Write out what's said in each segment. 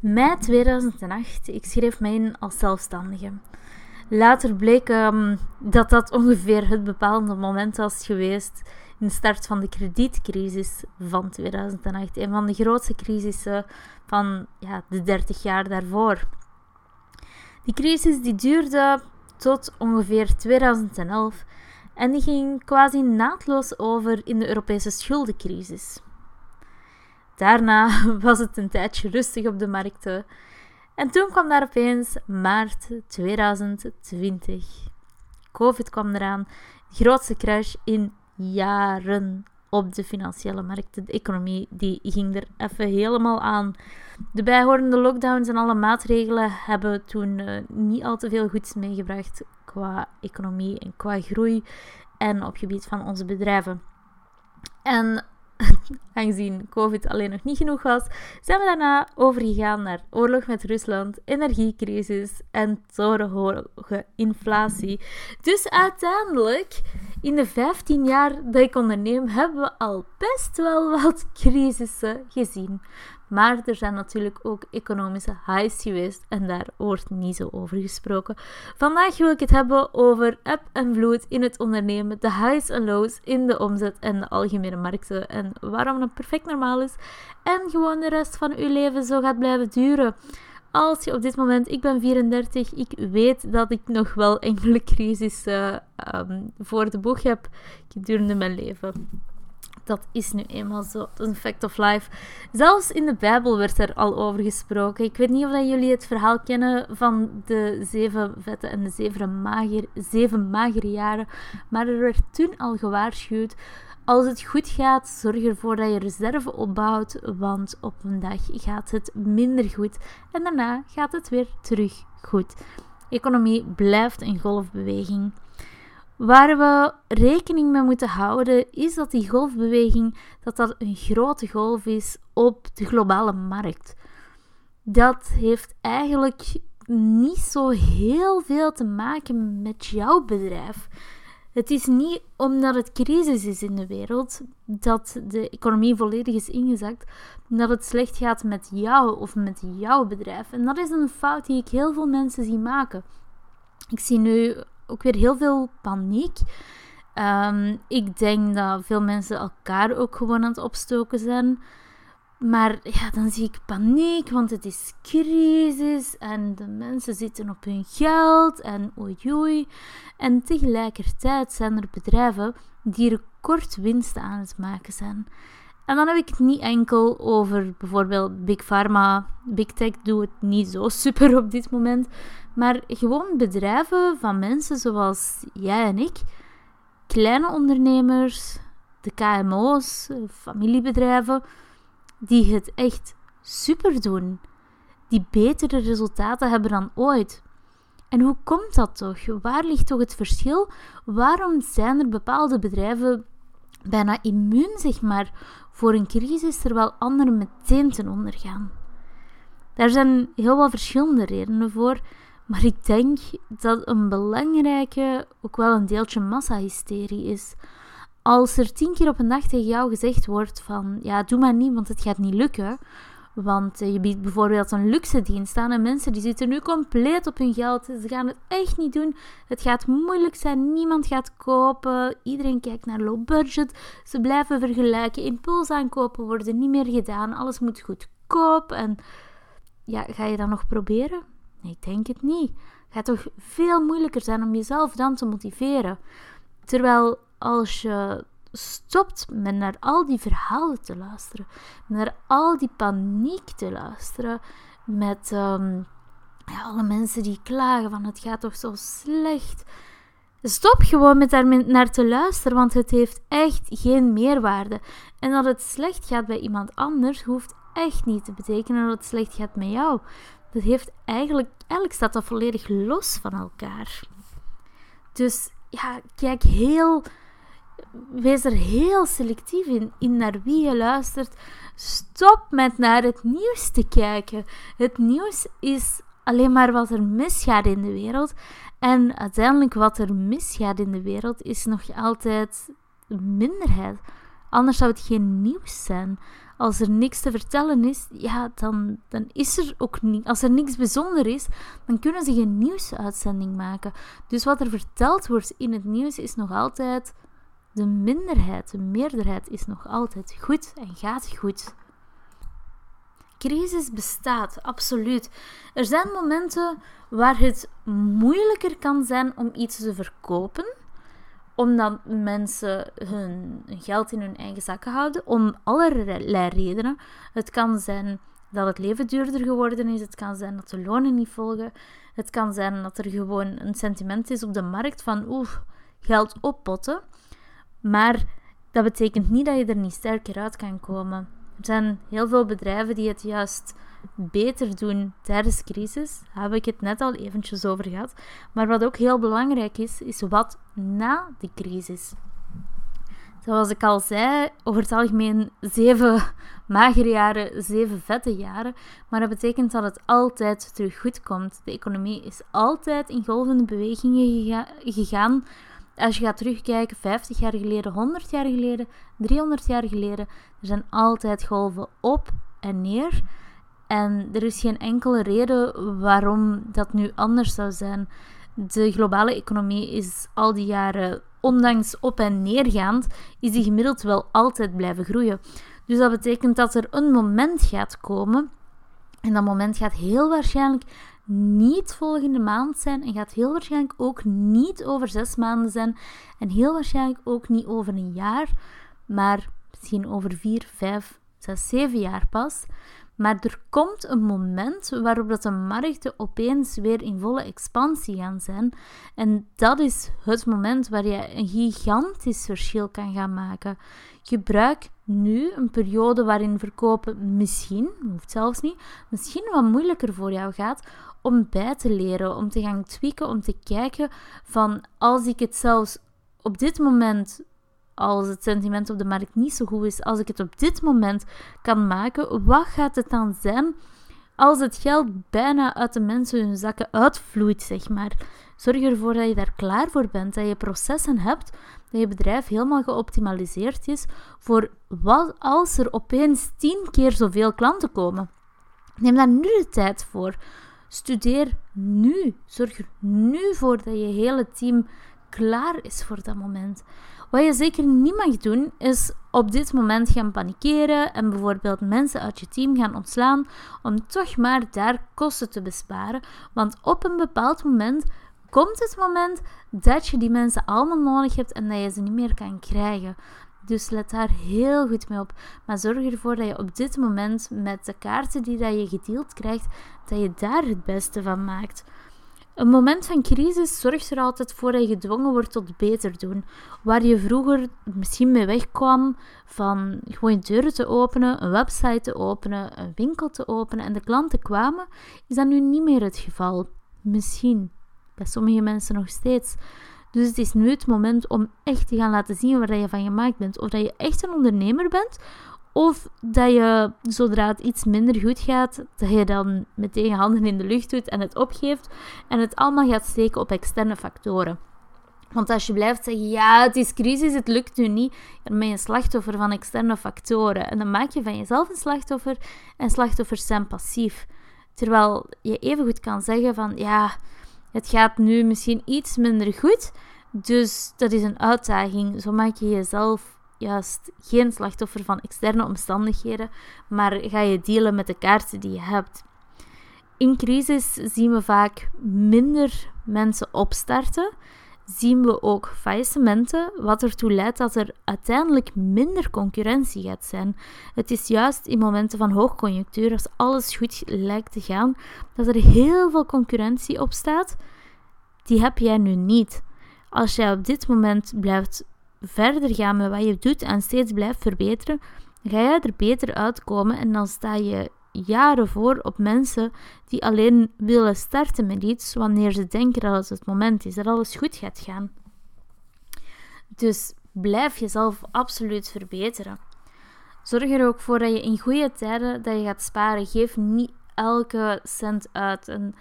Mei 2008, ik schreef mij in als zelfstandige. Later bleek um, dat dat ongeveer het bepalende moment was geweest in de start van de kredietcrisis van 2008. Een van de grootste crisissen van ja, de 30 jaar daarvoor. Die crisis die duurde tot ongeveer 2011 en die ging quasi naadloos over in de Europese schuldencrisis. Daarna was het een tijdje rustig op de markten. En toen kwam daar opeens maart 2020. Covid kwam eraan. Grootste crash in jaren op de financiële markten. De economie die ging er even helemaal aan. De bijhorende lockdowns en alle maatregelen hebben toen uh, niet al te veel goeds meegebracht qua economie en qua groei en op gebied van onze bedrijven. En aangezien COVID alleen nog niet genoeg was, zijn we daarna overgegaan naar oorlog met Rusland, energiecrisis en torenhoge inflatie. Dus uiteindelijk, in de 15 jaar dat ik onderneem, hebben we al best wel wat crisissen gezien. Maar er zijn natuurlijk ook economische highs geweest en daar wordt niet zo over gesproken. Vandaag wil ik het hebben over eb en vloed in het ondernemen, de highs en lows in de omzet en de algemene markten en waarom het perfect normaal is en gewoon de rest van uw leven zo gaat blijven duren. Als je op dit moment, ik ben 34, ik weet dat ik nog wel enkele crisissen uh, voor de boeg heb gedurende mijn leven dat is nu eenmaal zo. Dat is een fact of life. Zelfs in de Bijbel werd er al over gesproken. Ik weet niet of jullie het verhaal kennen van de zeven vette en de zeven, mager, zeven magere jaren. Maar er werd toen al gewaarschuwd. Als het goed gaat, zorg ervoor dat je reserve opbouwt, want op een dag gaat het minder goed en daarna gaat het weer terug goed. Economie blijft een golfbeweging. Waar we rekening mee moeten houden is dat die golfbeweging dat dat een grote golf is op de globale markt. Dat heeft eigenlijk niet zo heel veel te maken met jouw bedrijf. Het is niet omdat het crisis is in de wereld dat de economie volledig is ingezakt, dat het slecht gaat met jou of met jouw bedrijf. En dat is een fout die ik heel veel mensen zie maken. Ik zie nu ook weer heel veel paniek. Ehm, ik denk dat veel mensen elkaar ook gewoon aan het opstoken zijn. Maar ja, dan zie ik paniek, want het is crisis en de mensen zitten op hun geld en oei. En tegelijkertijd zijn er bedrijven die recordwinsten aan het maken zijn. En dan heb ik het niet enkel over bijvoorbeeld Big Pharma. Big Tech doet het niet zo super op dit moment. Maar gewoon bedrijven van mensen zoals jij en ik. Kleine ondernemers, de KMO's, familiebedrijven. Die het echt super doen. Die betere resultaten hebben dan ooit. En hoe komt dat toch? Waar ligt toch het verschil? Waarom zijn er bepaalde bedrijven bijna immuun, zeg maar, voor een crisis, terwijl anderen meteen ten onder gaan. Daar zijn heel wat verschillende redenen voor, maar ik denk dat een belangrijke ook wel een deeltje massahysterie is. Als er tien keer op een dag tegen jou gezegd wordt van ja, doe maar niet, want het gaat niet lukken, want eh, je biedt bijvoorbeeld een luxe dienst aan en mensen die zitten nu compleet op hun geld. Ze gaan het echt niet doen. Het gaat moeilijk zijn. Niemand gaat kopen. Iedereen kijkt naar low budget. Ze blijven vergelijken. Impulsaankopen worden niet meer gedaan. Alles moet goedkoop. En ja, ga je dat nog proberen? Nee, ik denk het niet. Het gaat toch veel moeilijker zijn om jezelf dan te motiveren. Terwijl als je stopt met naar al die verhalen te luisteren, naar al die paniek te luisteren, met um, ja, alle mensen die klagen van het gaat toch zo slecht. Stop gewoon met daar naar te luisteren, want het heeft echt geen meerwaarde. En dat het slecht gaat bij iemand anders hoeft echt niet te betekenen dat het slecht gaat met jou. Dat heeft eigenlijk, eigenlijk staat dat volledig los van elkaar. Dus ja, kijk heel wees er heel selectief in, in naar wie je luistert. Stop met naar het nieuws te kijken. Het nieuws is alleen maar wat er misgaat in de wereld. En uiteindelijk wat er misgaat in de wereld is nog altijd de minderheid. Anders zou het geen nieuws zijn. Als er niks te vertellen is, ja, dan, dan is er ook niet. Als er niks bijzonder is, dan kunnen ze geen nieuwsuitzending maken. Dus wat er verteld wordt in het nieuws is nog altijd de minderheid. De meerderheid is nog altijd goed en gaat goed. Crisis bestaat, absoluut. Er zijn momenten waar het moeilijker kan zijn om iets te verkopen omdat mensen hun geld in hun eigen zakken houden, om allerlei redenen. Het kan zijn dat het leven duurder geworden is, het kan zijn dat de lonen niet volgen, het kan zijn dat er gewoon een sentiment is op de markt van oeh, geld oppotten. Maar dat betekent niet dat je er niet sterker uit kan komen. Er zijn heel veel bedrijven die het juist beter doen tijdens crisis. Daar heb ik het net al eventjes over gehad. Maar wat ook heel belangrijk is, is wat na de crisis. Zoals ik al zei, over het algemeen zeven magere jaren, zeven vette jaren. Maar dat betekent dat het altijd terug goed komt. De economie is altijd in golvende bewegingen gegaan. Als je gaat terugkijken, 50 jaar geleden, 100 jaar geleden, 300 jaar geleden, er zijn altijd golven op en neer. En er is geen enkele reden waarom dat nu anders zou zijn. De globale economie is al die jaren, ondanks op- en neergaand, is die gemiddeld wel altijd blijven groeien. Dus dat betekent dat er een moment gaat komen. En dat moment gaat heel waarschijnlijk niet volgende maand zijn en gaat heel waarschijnlijk ook niet over zes maanden zijn en heel waarschijnlijk ook niet over een jaar, maar misschien over vier, vijf, zes, zeven jaar pas. Maar er komt een moment waarop dat de markten opeens weer in volle expansie gaan zijn. En dat is het moment waar je een gigantisch verschil kan gaan maken. Gebruik nu een periode waarin verkopen misschien, hoeft zelfs niet, misschien wat moeilijker voor jou gaat, om bij te leren, om te gaan tweaken, om te kijken van als ik het zelfs op dit moment als het sentiment op de markt niet zo goed is, als ik het op dit moment kan maken, wat gaat het dan zijn als het geld bijna uit de mensen hun zakken uitvloeit, zeg maar? Zorg ervoor dat je daar klaar voor bent, dat je processen hebt, dat je bedrijf helemaal geoptimaliseerd is voor wat als er opeens tien keer zoveel klanten komen. Neem daar nu de tijd voor. Studeer nu. Zorg er nu voor dat je hele team klaar is voor dat moment. Wat je zeker niet mag doen, is op dit moment gaan panikeren en bijvoorbeeld mensen uit je team gaan ontslaan om toch maar daar kosten te besparen. Want op een bepaald moment komt het moment dat je die mensen allemaal nodig hebt en dat je ze niet meer kan krijgen. Dus let daar heel goed mee op. Maar zorg ervoor dat je op dit moment met de kaarten die dat je gedeeld krijgt, dat je daar het beste van maakt. Een moment van crisis zorgt er altijd voor dat je gedwongen wordt tot beter doen. Waar je vroeger misschien mee wegkwam van gewoon deuren te openen, een website te openen, een winkel te openen en de klanten kwamen, is dat nu niet meer het geval. Misschien. Bij sommige mensen nog steeds. Dus het is nu het moment om echt te gaan laten zien waar je van gemaakt bent. Of dat je echt een ondernemer bent, of dat je, zodra het iets minder goed gaat, dat je dan meteen handen in de lucht doet en het opgeeft en het allemaal gaat steken op externe factoren. Want als je blijft zeggen, ja, het is crisis, het lukt nu niet, dan ben je een slachtoffer van externe factoren. En dan maak je van jezelf een slachtoffer en slachtoffers zijn passief. Terwijl je evengoed kan zeggen van, ja, het gaat nu misschien iets minder goed, dus dat is een uitdaging. Zo maak je jezelf juist geen slachtoffer van externe omstandigheden, maar ga je dealen met de kaarten die je hebt. In crisis zien we vaak minder mensen opstarten. Zien we ook faillissementen, wat ertoe leidt dat er uiteindelijk minder concurrentie gaat zijn. Het is juist in momenten van hoogconjunctuur, als alles goed lijkt te gaan, dat er heel veel concurrentie opstaat. Die heb jij nu niet. Als jij op dit moment blijft verder gaan met wat je doet en steeds blijft verbeteren, ga je er beter uitkomen en dan sta je jaren voor op mensen die alleen willen starten met iets wanneer ze denken dat het het moment is, dat alles goed gaat gaan. Dus blijf jezelf absoluut verbeteren. Zorg er ook voor dat je in goede tijden dat je gaat sparen. Geef niet elke cent uit. En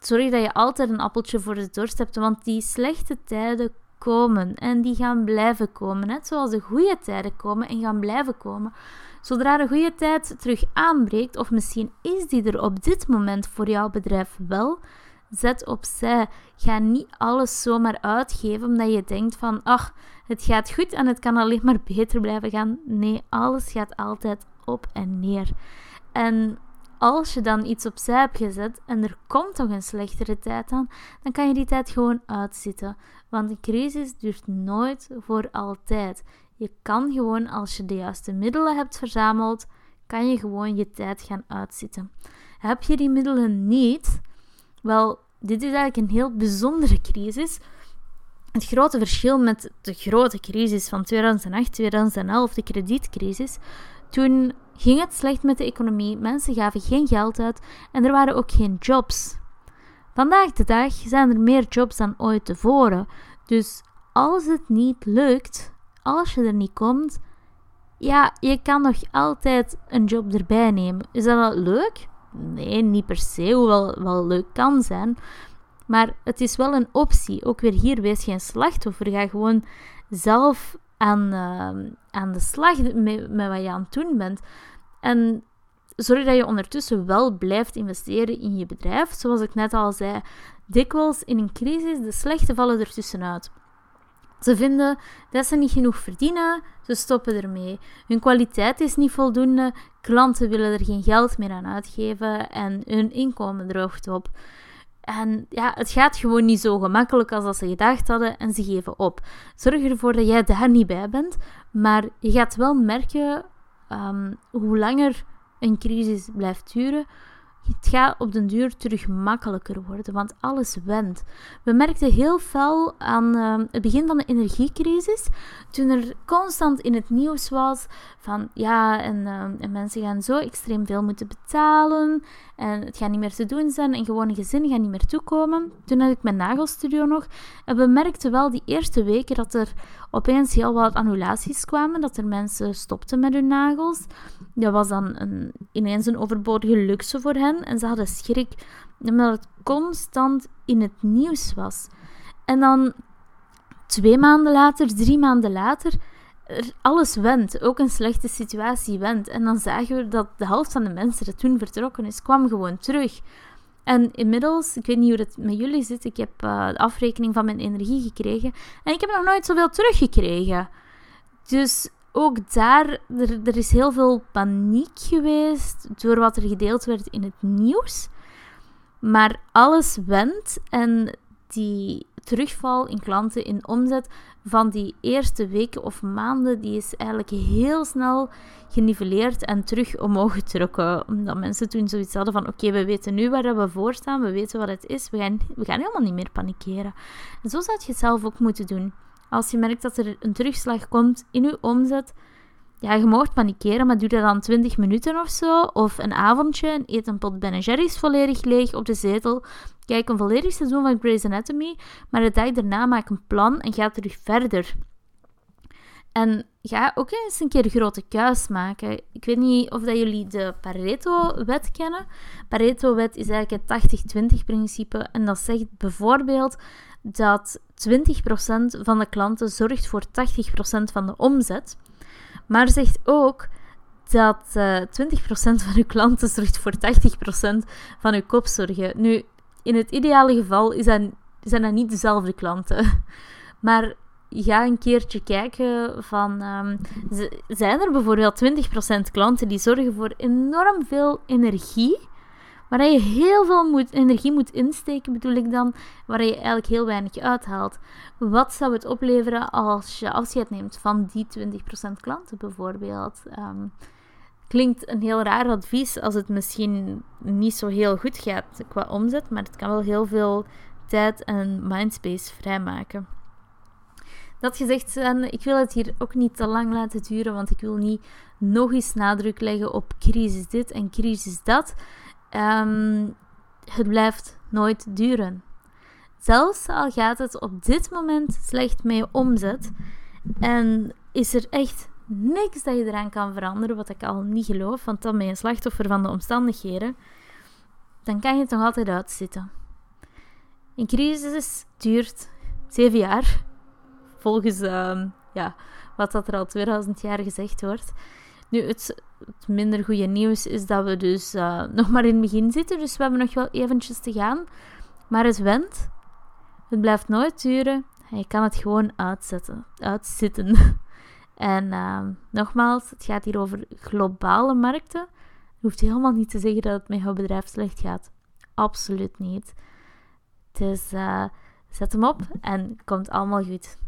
zorg dat je altijd een appeltje voor de dorst hebt, want die slechte tijden komen en die gaan blijven komen. Net zoals de goede tijden komen en gaan blijven komen. Zodra de goede tijd terug aanbreekt, of misschien is die er op dit moment voor jouw bedrijf wel, zet opzij. Ga niet alles zomaar uitgeven omdat je denkt van, ach, het gaat goed en het kan alleen maar beter blijven gaan. Nee, alles gaat altijd op en neer. En als je dan iets opzij hebt gezet en er komt nog een slechtere tijd aan, dan kan je die tijd gewoon uitzitten. Want een crisis duurt nooit voor altijd. Je kan gewoon, als je de juiste middelen hebt verzameld, kan je gewoon je tijd gaan uitzitten. Heb je die middelen niet, wel, dit is eigenlijk een heel bijzondere crisis. Het grote verschil met de grote crisis van 2008, 2011, de kredietcrisis. Toen ging het slecht met de economie, mensen gaven geen geld uit en er waren ook geen jobs. Vandaag de dag zijn er meer jobs dan ooit tevoren. Dus als het niet lukt, als je er niet komt, ja, je kan nog altijd een job erbij nemen. Is dat leuk? Nee, niet per se, hoewel wel leuk kan zijn. Maar het is wel een optie. Ook weer hier, wees geen slachtoffer. Ga gewoon zelf aan, uh, aan de slag met, wat je aan het doen bent. En zorg dat je ondertussen wel blijft investeren in je bedrijf. Zoals ik net al zei, dikwijls in een crisis, de slechte vallen er tussenuit. Ze vinden dat ze niet genoeg verdienen, ze stoppen ermee. Hun kwaliteit is niet voldoende, klanten willen er geen geld meer aan uitgeven en hun inkomen droogt op. En ja, het gaat gewoon niet zo gemakkelijk als dat ze gedacht hadden en ze geven op. Zorg ervoor dat jij daar niet bij bent, maar je gaat wel merken um, hoe langer een crisis blijft duren, het gaat op den duur terug makkelijker worden, want alles wendt. We merkten heel fel aan uh, het begin van de energiecrisis, toen er constant in het nieuws was van ja, en, uh, en, mensen gaan zo extreem veel moeten betalen en het gaat niet meer te doen zijn en gewone gezinnen gaan niet meer toekomen. Toen had ik mijn nagelstudio nog en we merkten wel die eerste weken dat er opeens heel wat annulaties kwamen, dat er mensen stopten met hun nagels. Dat was dan een, ineens een overbodige luxe voor hen en ze hadden schrik omdat het constant in het nieuws was. En dan twee maanden later, drie maanden later, alles wendt. Ook een slechte situatie wendt. En dan zagen we dat de helft van de mensen die toen vertrokken is, kwam gewoon terug. En inmiddels, ik weet niet hoe het met jullie zit, ik heb uh, de afrekening van mijn energie gekregen. En ik heb nog nooit zoveel teruggekregen. Dus ook daar, er, er is heel veel paniek geweest door wat er gedeeld werd in het nieuws. Maar alles wendt en die terugval in klanten in omzet van die eerste weken of maanden, die is eigenlijk heel snel geniveleerd en terug omhoog getrokken. Omdat mensen toen zoiets hadden van, oké, we weten nu waar we voor staan, we weten wat het is, we gaan, we gaan helemaal niet meer panikeren. En zo zou je het zelf ook moeten doen. Als je merkt dat er een terugslag komt in je omzet, ja, je mag panikeren, maar doe dat dan 20 minuten of zo. Of een avondje en eet een pot Ben Jerry's volledig leeg op de zetel. Kijk een volledig seizoen van Grey's Anatomy, maar de dag daarna maak een plan en ga terug verder. En ga ook eens een keer grote kuis maken. Ik weet niet of dat jullie de Pareto-wet kennen. Pareto-wet is eigenlijk het 80-20-principe. En dat zegt bijvoorbeeld dat 20% van de klanten zorgt voor 80% van de omzet. Maar zegt ook dat uh, eh, 20% van uw klanten zorgt voor 80% van uw kopzorgen. Nu, in het ideale geval is zijn dat niet dezelfde klanten. Maar ga een keertje kijken van... Um, zijn er bijvoorbeeld 20% klanten die zorgen voor enorm veel energie waar je heel veel energie moet insteken, bedoel ik dan, waar je eigenlijk heel weinig uithaalt. Wat zou het opleveren als je afscheid neemt van die 20% klanten bijvoorbeeld? Um, klinkt een heel raar advies als het misschien niet zo heel goed gaat qua omzet, maar het kan wel heel veel tijd en mindspace vrijmaken. Dat gezegd zijn, ik wil het hier ook niet te lang laten duren, want ik wil niet nog eens nadruk leggen op crisis dit en crisis dat. Ehm, het blijft nooit duren. Zelfs al gaat het op dit moment slecht met je omzet en is er echt niks dat je eraan kan veranderen, wat ik al niet geloof, want dan ben je slachtoffer van de omstandigheden, dan kan je het nog altijd uitzitten. Een crisis duurt zeven jaar. volgens ehm, ja, wat dat er al 2000 jaar gezegd wordt. Nu, het, het minder goede nieuws is dat we dus uh, nog maar in het begin zitten. Dus we hebben nog wel eventjes te gaan. Maar het went. Het blijft nooit duren. En je kan het gewoon uitzetten, uitzitten. en uh, nogmaals, het gaat hier over globale markten. Je hoeft helemaal niet te zeggen dat het met jouw bedrijf slecht gaat. Absoluut niet. Dus uh, zet hem op en komt allemaal goed.